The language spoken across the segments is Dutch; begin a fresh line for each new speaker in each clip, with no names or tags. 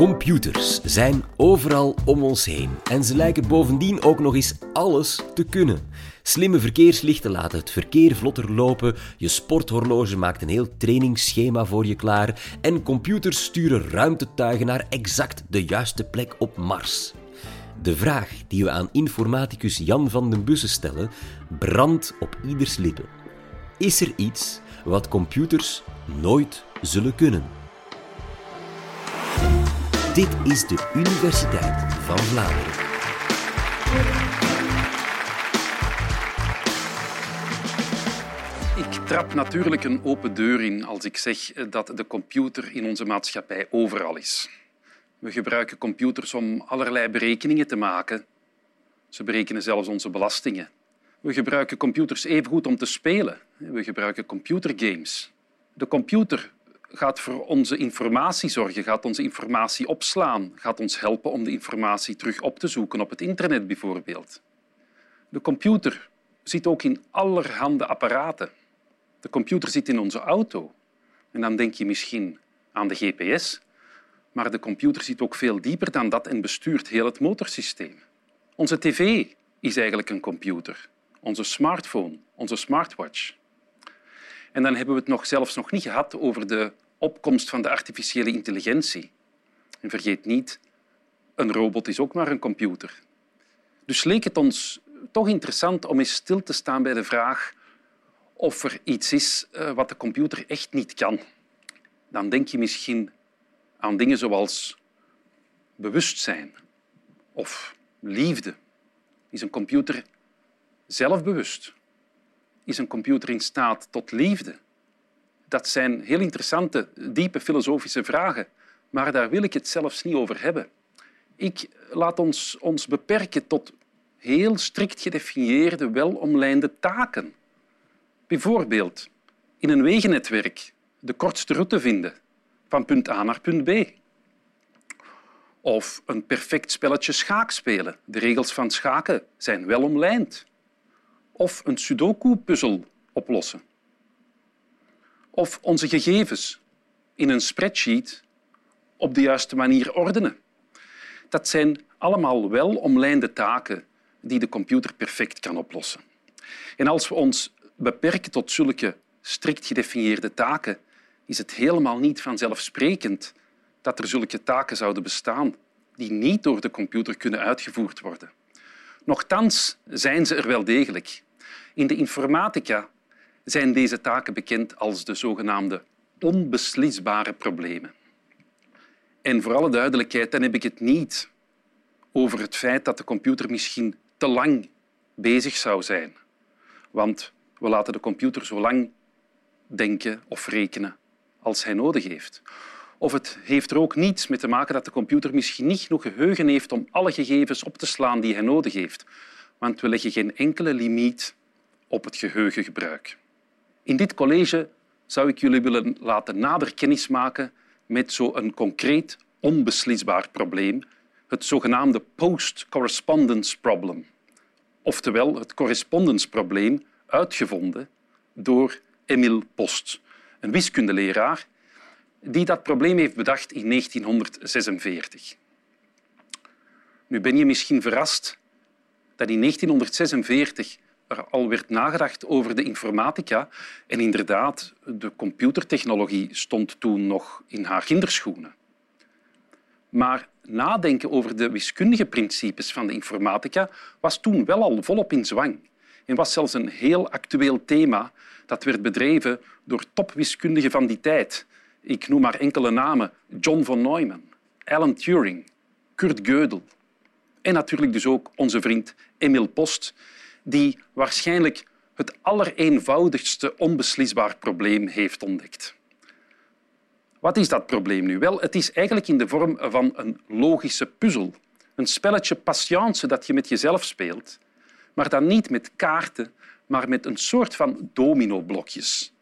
Computers zijn overal om ons heen en ze lijken bovendien ook nog eens alles te kunnen. Slimme verkeerslichten laten het verkeer vlotter lopen, je sporthorloge maakt een heel trainingsschema voor je klaar en computers sturen ruimtetuigen naar exact de juiste plek op Mars. De vraag die we aan informaticus Jan van den Bussen stellen, brandt op ieders lippen. Is er iets wat computers nooit zullen kunnen? Dit is de Universiteit van Vlaanderen.
Ik trap natuurlijk een open deur in als ik zeg dat de computer in onze maatschappij overal is. We gebruiken computers om allerlei berekeningen te maken. Ze berekenen zelfs onze belastingen. We gebruiken computers evengoed om te spelen. We gebruiken computergames. De computer gaat voor onze informatie zorgen, gaat onze informatie opslaan, gaat ons helpen om de informatie terug op te zoeken op het internet bijvoorbeeld. De computer zit ook in allerhande apparaten. De computer zit in onze auto. En dan denk je misschien aan de GPS, maar de computer zit ook veel dieper dan dat en bestuurt heel het motorsysteem. Onze tv is eigenlijk een computer. Onze smartphone, onze smartwatch. En dan hebben we het nog zelfs nog niet gehad over de opkomst van de artificiële intelligentie. En vergeet niet, een robot is ook maar een computer. Dus leek het ons toch interessant om eens stil te staan bij de vraag of er iets is eh, wat de computer echt niet kan. Dan denk je misschien aan dingen zoals bewustzijn of liefde. Is een computer zelfbewust? Is een computer in staat tot liefde? Dat zijn heel interessante, diepe filosofische vragen, maar daar wil ik het zelfs niet over hebben. Ik laat ons ons beperken tot heel strikt gedefinieerde, welomlijnde taken. Bijvoorbeeld in een wegennetwerk de kortste route vinden van punt A naar punt B. Of een perfect spelletje schaak spelen. De regels van schaken zijn welomlijnd. Of een sudoku-puzzel oplossen. Of onze gegevens in een spreadsheet op de juiste manier ordenen. Dat zijn allemaal welomlijnde taken die de computer perfect kan oplossen. En als we ons beperken tot zulke strikt gedefinieerde taken, is het helemaal niet vanzelfsprekend dat er zulke taken zouden bestaan die niet door de computer kunnen uitgevoerd worden. Nochtans zijn ze er wel degelijk. In de informatica zijn deze taken bekend als de zogenaamde onbeslisbare problemen. En voor alle duidelijkheid, dan heb ik het niet over het feit dat de computer misschien te lang bezig zou zijn. Want we laten de computer zo lang denken of rekenen als hij nodig heeft. Of het heeft er ook niets mee te maken dat de computer misschien niet genoeg geheugen heeft om alle gegevens op te slaan die hij nodig heeft. Want we leggen geen enkele limiet op het geheugengebruik. In dit college zou ik jullie willen laten nader kennismaken met zo'n concreet, onbeslisbaar probleem, het zogenaamde post-correspondence problem. Oftewel het correspondenceprobleem uitgevonden door Emile Post, een wiskundeleraar die dat probleem heeft bedacht in 1946. Nu ben je misschien verrast dat in 1946 er al werd nagedacht over de informatica. En inderdaad, de computertechnologie stond toen nog in haar kinderschoenen. Maar nadenken over de wiskundige principes van de informatica was toen wel al volop in zwang en was zelfs een heel actueel thema dat werd bedreven door topwiskundigen van die tijd. Ik noem maar enkele namen. John von Neumann, Alan Turing, Kurt Gödel en natuurlijk dus ook onze vriend Emil Post, die waarschijnlijk het allereenvoudigste onbeslisbaar probleem heeft ontdekt. Wat is dat probleem nu? Wel, het is eigenlijk in de vorm van een logische puzzel. Een spelletje patience dat je met jezelf speelt, maar dan niet met kaarten, maar met een soort van dominoblokjes.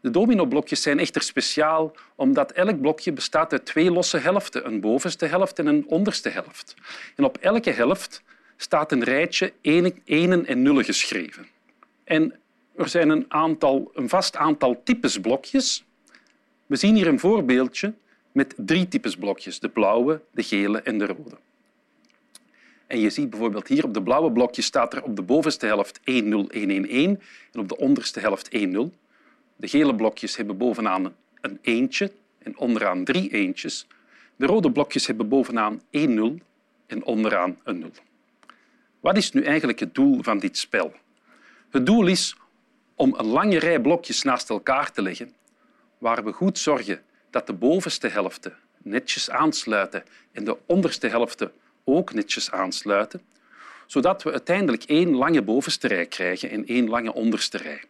De dominoblokjes zijn echter speciaal omdat elk blokje bestaat uit twee losse helften, een bovenste helft en een onderste helft. En op elke helft staat een rijtje enen en nullen geschreven. En er zijn een, aantal, een vast aantal types blokjes. We zien hier een voorbeeldje met drie types blokjes. De blauwe, de gele en de rode. En je ziet bijvoorbeeld hier op de blauwe blokjes staat er op de bovenste helft 10111 en op de onderste helft 10. De gele blokjes hebben bovenaan een eentje en onderaan drie eentjes. De rode blokjes hebben bovenaan 1 en onderaan een 0. Wat is nu eigenlijk het doel van dit spel? Het doel is om een lange rij blokjes naast elkaar te leggen, waar we goed zorgen dat de bovenste helften netjes aansluiten en de onderste helften ook netjes aansluiten, zodat we uiteindelijk één lange bovenste rij krijgen en één lange onderste rij.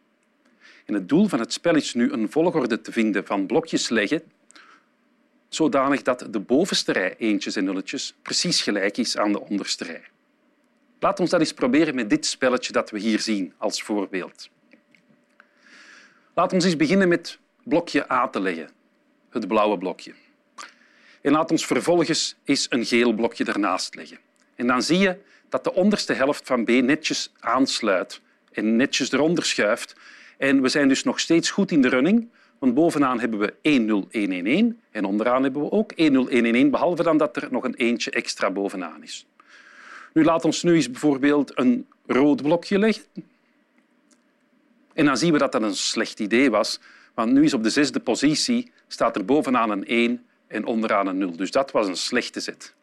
Het doel van het spel is nu een volgorde te vinden van blokjes leggen, zodanig dat de bovenste rij eentjes en nulletjes precies gelijk is aan de onderste rij. Laat ons dat eens proberen met dit spelletje dat we hier zien als voorbeeld. Laat ons eens beginnen met blokje A te leggen, het blauwe blokje. En laat ons vervolgens eens een geel blokje ernaast leggen. En dan zie je dat de onderste helft van B netjes aansluit en netjes eronder schuift. En we zijn dus nog steeds goed in de running, want bovenaan hebben we 10111 en onderaan hebben we ook 10111, behalve dan dat er nog een eentje extra bovenaan is. Nu, laat ons nu eens bijvoorbeeld een rood blokje leggen. En dan zien we dat dat een slecht idee was, want nu is op de zesde positie staat er bovenaan een 1 en onderaan een 0. Dus dat was een slechte zet.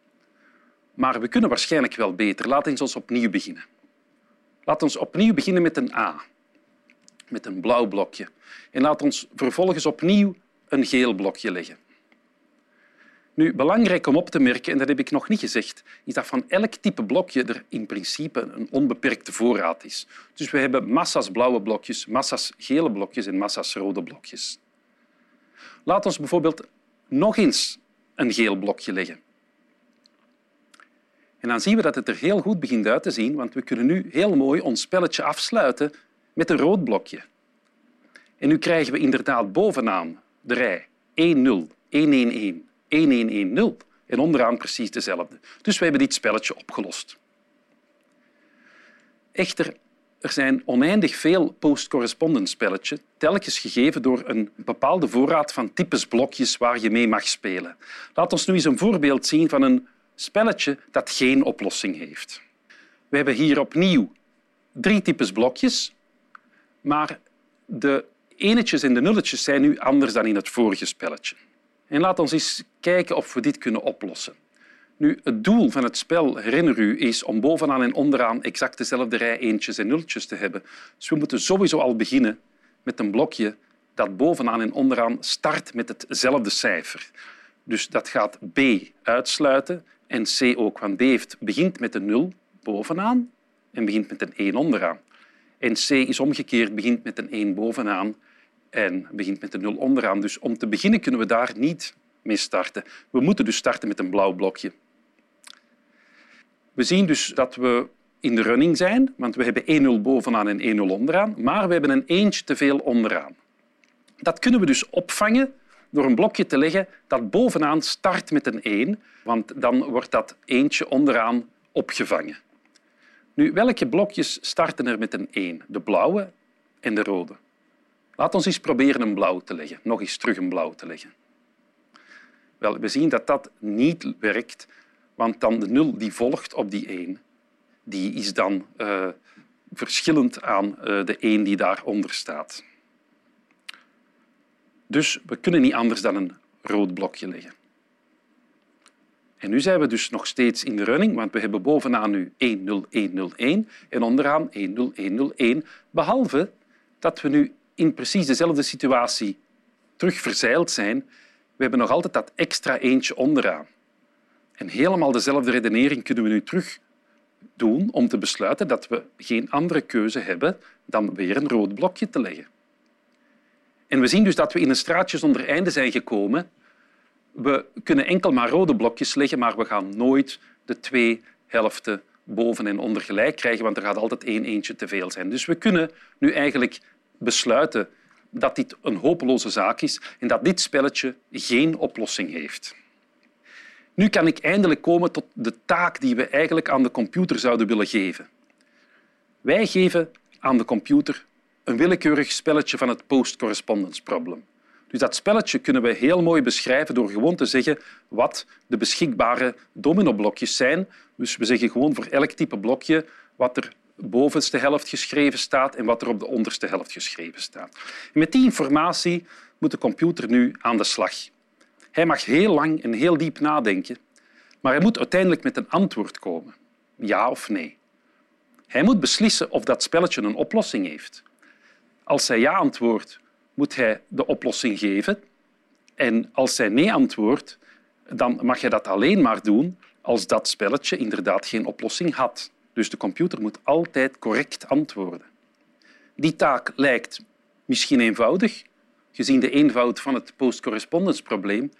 Maar we kunnen waarschijnlijk wel beter. We eens opnieuw beginnen. Laten we opnieuw beginnen met een A, met een blauw blokje. En laat ons vervolgens opnieuw een geel blokje leggen. Nu, belangrijk om op te merken, en dat heb ik nog niet gezegd, is dat van elk type blokje er in principe een onbeperkte voorraad is. Dus we hebben massa's blauwe blokjes, massa's gele blokjes en massa's rode blokjes. Laat ons bijvoorbeeld nog eens een geel blokje leggen. En dan zien we dat het er heel goed begint uit te zien, want we kunnen nu heel mooi ons spelletje afsluiten met een rood blokje. En nu krijgen we inderdaad bovenaan de rij 1-0, 1-1-1, 1110 en onderaan precies dezelfde. Dus we hebben dit spelletje opgelost. Echter, er zijn oneindig veel post-correspondence spelletjes, telkens gegeven door een bepaalde voorraad van types blokjes waar je mee mag spelen. Laat ons nu eens een voorbeeld zien van een spelletje dat geen oplossing heeft. We hebben hier opnieuw drie types blokjes, maar de enetjes en de nulletjes zijn nu anders dan in het vorige spelletje. En laat ons eens kijken of we dit kunnen oplossen. Nu, het doel van het spel, herinner u, is om bovenaan en onderaan exact dezelfde rij eentjes en nulletjes te hebben. Dus we moeten sowieso al beginnen met een blokje dat bovenaan en onderaan start met hetzelfde cijfer. Dus dat gaat B uitsluiten en C ook, want B heeft, begint met een 0 bovenaan en begint met een 1 onderaan. En C is omgekeerd, begint met een 1 bovenaan en begint met een 0 onderaan. Dus om te beginnen kunnen we daar niet mee starten. We moeten dus starten met een blauw blokje. We zien dus dat we in de running zijn, want we hebben 1-0 bovenaan en 1-0 onderaan, maar we hebben een eentje te veel onderaan. Dat kunnen we dus opvangen door een blokje te leggen dat bovenaan start met een 1, want dan wordt dat eentje onderaan opgevangen. Nu, welke blokjes starten er met een 1? De blauwe en de rode. Laat ons eens proberen een blauw te leggen. Nog eens terug een blauw te leggen. Wel, we zien dat dat niet werkt, want dan de 0 die volgt op die 1, die is dan uh, verschillend aan uh, de 1 die daaronder staat. Dus we kunnen niet anders dan een rood blokje leggen. En nu zijn we dus nog steeds in de running, want we hebben bovenaan nu 10101 en onderaan 10101, behalve dat we nu in precies dezelfde situatie terug verzeild zijn. We hebben nog altijd dat extra eentje onderaan. En helemaal dezelfde redenering kunnen we nu terug doen om te besluiten dat we geen andere keuze hebben dan weer een rood blokje te leggen. En we zien dus dat we in een straatje zonder einde zijn gekomen. We kunnen enkel maar rode blokjes leggen, maar we gaan nooit de twee helften boven en onder gelijk krijgen, want er gaat altijd één eentje te veel zijn. Dus we kunnen nu eigenlijk besluiten dat dit een hopeloze zaak is en dat dit spelletje geen oplossing heeft. Nu kan ik eindelijk komen tot de taak die we eigenlijk aan de computer zouden willen geven. Wij geven aan de computer een willekeurig spelletje van het post-correspondence problem. Dus dat spelletje kunnen we heel mooi beschrijven door gewoon te zeggen wat de beschikbare dominoblokjes zijn. Dus we zeggen gewoon voor elk type blokje wat er bovenste helft geschreven staat en wat er op de onderste helft geschreven staat. Met die informatie moet de computer nu aan de slag. Hij mag heel lang en heel diep nadenken, maar hij moet uiteindelijk met een antwoord komen. Ja of nee. Hij moet beslissen of dat spelletje een oplossing heeft. Als hij ja antwoordt, moet hij de oplossing geven. En als hij nee antwoordt, dan mag hij dat alleen maar doen als dat spelletje inderdaad geen oplossing had. Dus de computer moet altijd correct antwoorden. Die taak lijkt misschien eenvoudig, gezien de eenvoud van het post-correspondence-probleem.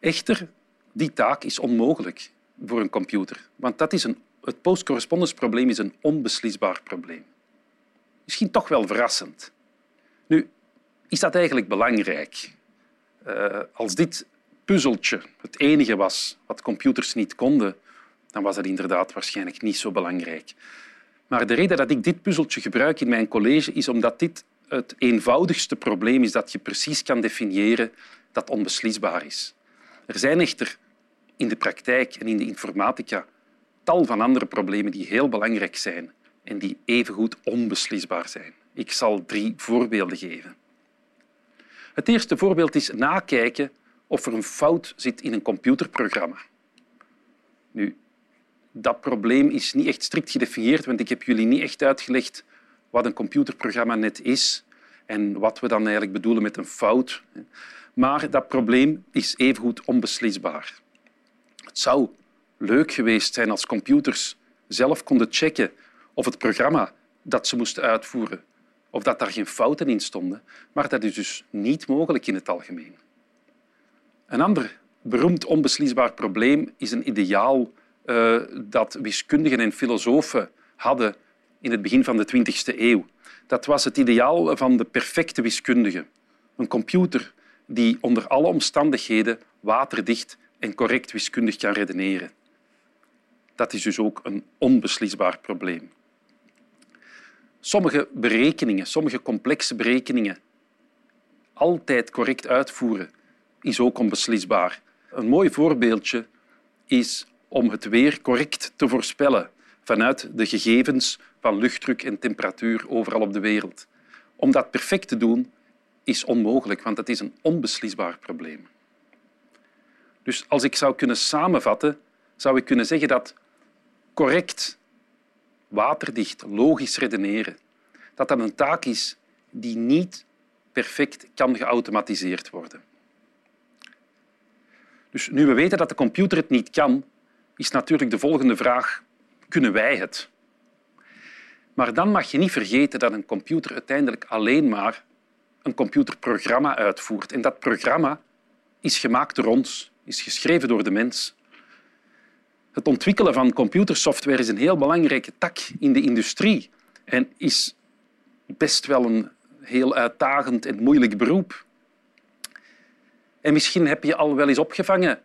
Echter, die taak is onmogelijk voor een computer, want dat is een, het post-correspondence-probleem is een onbeslisbaar probleem. Misschien toch wel verrassend. Nu, is dat eigenlijk belangrijk? Uh, als dit puzzeltje het enige was wat computers niet konden, dan was dat inderdaad waarschijnlijk niet zo belangrijk. Maar de reden dat ik dit puzzeltje gebruik in mijn college is omdat dit het eenvoudigste probleem is dat je precies kan definiëren dat onbeslisbaar is. Er zijn echter in de praktijk en in de informatica tal van andere problemen die heel belangrijk zijn en die evengoed onbeslisbaar zijn. Ik zal drie voorbeelden geven. Het eerste voorbeeld is nakijken of er een fout zit in een computerprogramma. Nu, dat probleem is niet echt strikt gedefinieerd, want ik heb jullie niet echt uitgelegd wat een computerprogramma net is en wat we dan eigenlijk bedoelen met een fout. Maar dat probleem is evengoed onbeslisbaar. Het zou leuk geweest zijn als computers zelf konden checken of het programma dat ze moesten uitvoeren, of dat daar geen fouten in stonden, maar dat is dus niet mogelijk in het algemeen. Een ander beroemd onbeslisbaar probleem is een ideaal uh, dat wiskundigen en filosofen hadden in het begin van de 20e eeuw. Dat was het ideaal van de perfecte wiskundige. Een computer die onder alle omstandigheden waterdicht en correct wiskundig kan redeneren. Dat is dus ook een onbeslisbaar probleem. Sommige berekeningen, sommige complexe berekeningen, altijd correct uitvoeren, is ook onbeslisbaar. Een mooi voorbeeldje is om het weer correct te voorspellen vanuit de gegevens van luchtdruk en temperatuur overal op de wereld. Om dat perfect te doen is onmogelijk, want het is een onbeslisbaar probleem. Dus als ik zou kunnen samenvatten, zou ik kunnen zeggen dat correct, waterdicht, logisch redeneren, dat dat een taak is die niet perfect kan geautomatiseerd worden. Dus nu we weten dat de computer het niet kan, is natuurlijk de volgende vraag, kunnen wij het? Maar dan mag je niet vergeten dat een computer uiteindelijk alleen maar een computerprogramma uitvoert. En dat programma is gemaakt door ons, is geschreven door de mens. Het ontwikkelen van computersoftware is een heel belangrijke tak in de industrie en is best wel een heel uitdagend en moeilijk beroep. En misschien heb je al wel eens opgevangen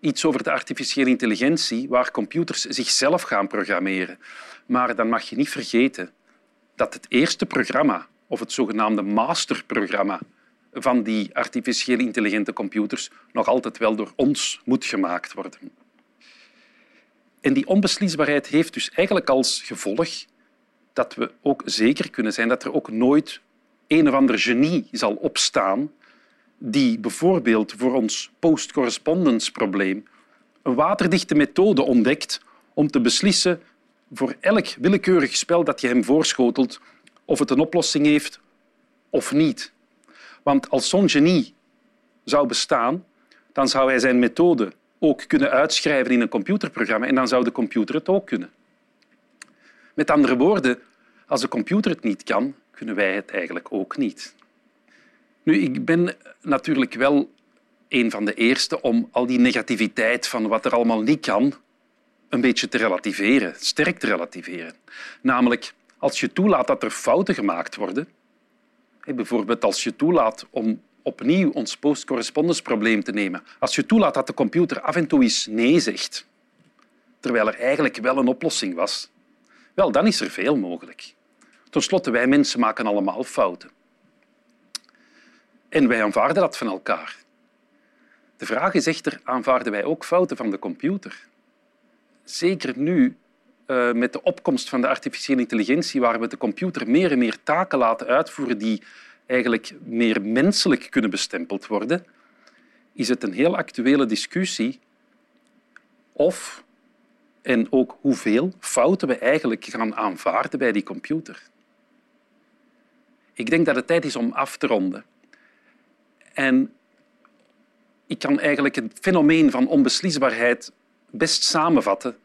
iets over de artificiële intelligentie, waar computers zichzelf gaan programmeren. Maar dan mag je niet vergeten dat het eerste programma, of het zogenaamde masterprogramma van die artificiële intelligente computers, nog altijd wel door ons moet gemaakt worden. En die onbeslisbaarheid heeft dus eigenlijk als gevolg dat we ook zeker kunnen zijn dat er ook nooit een of ander genie zal opstaan die bijvoorbeeld voor ons post-correspondence-probleem een waterdichte methode ontdekt om te beslissen voor elk willekeurig spel dat je hem voorschotelt of het een oplossing heeft of niet. Want als zo'n genie zou bestaan, dan zou hij zijn methode ook kunnen uitschrijven in een computerprogramma en dan zou de computer het ook kunnen. Met andere woorden, als de computer het niet kan, kunnen wij het eigenlijk ook niet. Nu, ik ben natuurlijk wel een van de eerste om al die negativiteit van wat er allemaal niet kan een beetje te relativeren, sterk te relativeren. Namelijk, als je toelaat dat er fouten gemaakt worden, bijvoorbeeld als je toelaat om opnieuw ons post-correspondence-probleem te nemen, als je toelaat dat de computer af en toe eens nee zegt, terwijl er eigenlijk wel een oplossing was, wel, dan is er veel mogelijk. Ten slotte, wij mensen maken allemaal fouten. En wij aanvaarden dat van elkaar. De vraag is echter, aanvaarden wij ook fouten van de computer? Zeker nu, uh, met de opkomst van de artificiële intelligentie, waar we de computer meer en meer taken laten uitvoeren die eigenlijk meer menselijk kunnen bestempeld worden, is het een heel actuele discussie of en ook hoeveel fouten we eigenlijk gaan aanvaarden bij die computer. Ik denk dat het tijd is om af te ronden. En ik kan eigenlijk het fenomeen van onbeslisbaarheid best samenvatten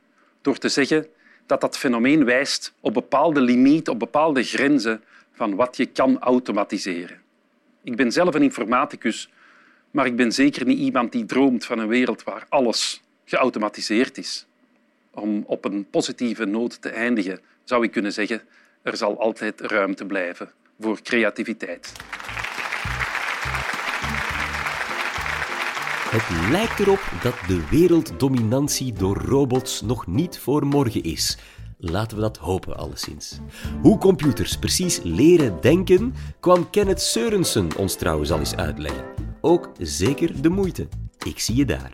door te zeggen dat dat fenomeen wijst op bepaalde limieten, op bepaalde grenzen van wat je kan automatiseren. Ik ben zelf een informaticus, maar ik ben zeker niet iemand die droomt van een wereld waar alles geautomatiseerd is. Om op een positieve noot te eindigen, zou ik kunnen zeggen, er zal altijd ruimte blijven voor creativiteit.
Het lijkt erop dat de werelddominantie door robots nog niet voor morgen is. Laten we dat hopen, alleszins. Hoe computers precies leren denken, kwam Kenneth Seurensen ons trouwens al eens uitleggen. Ook zeker de moeite. Ik zie je daar.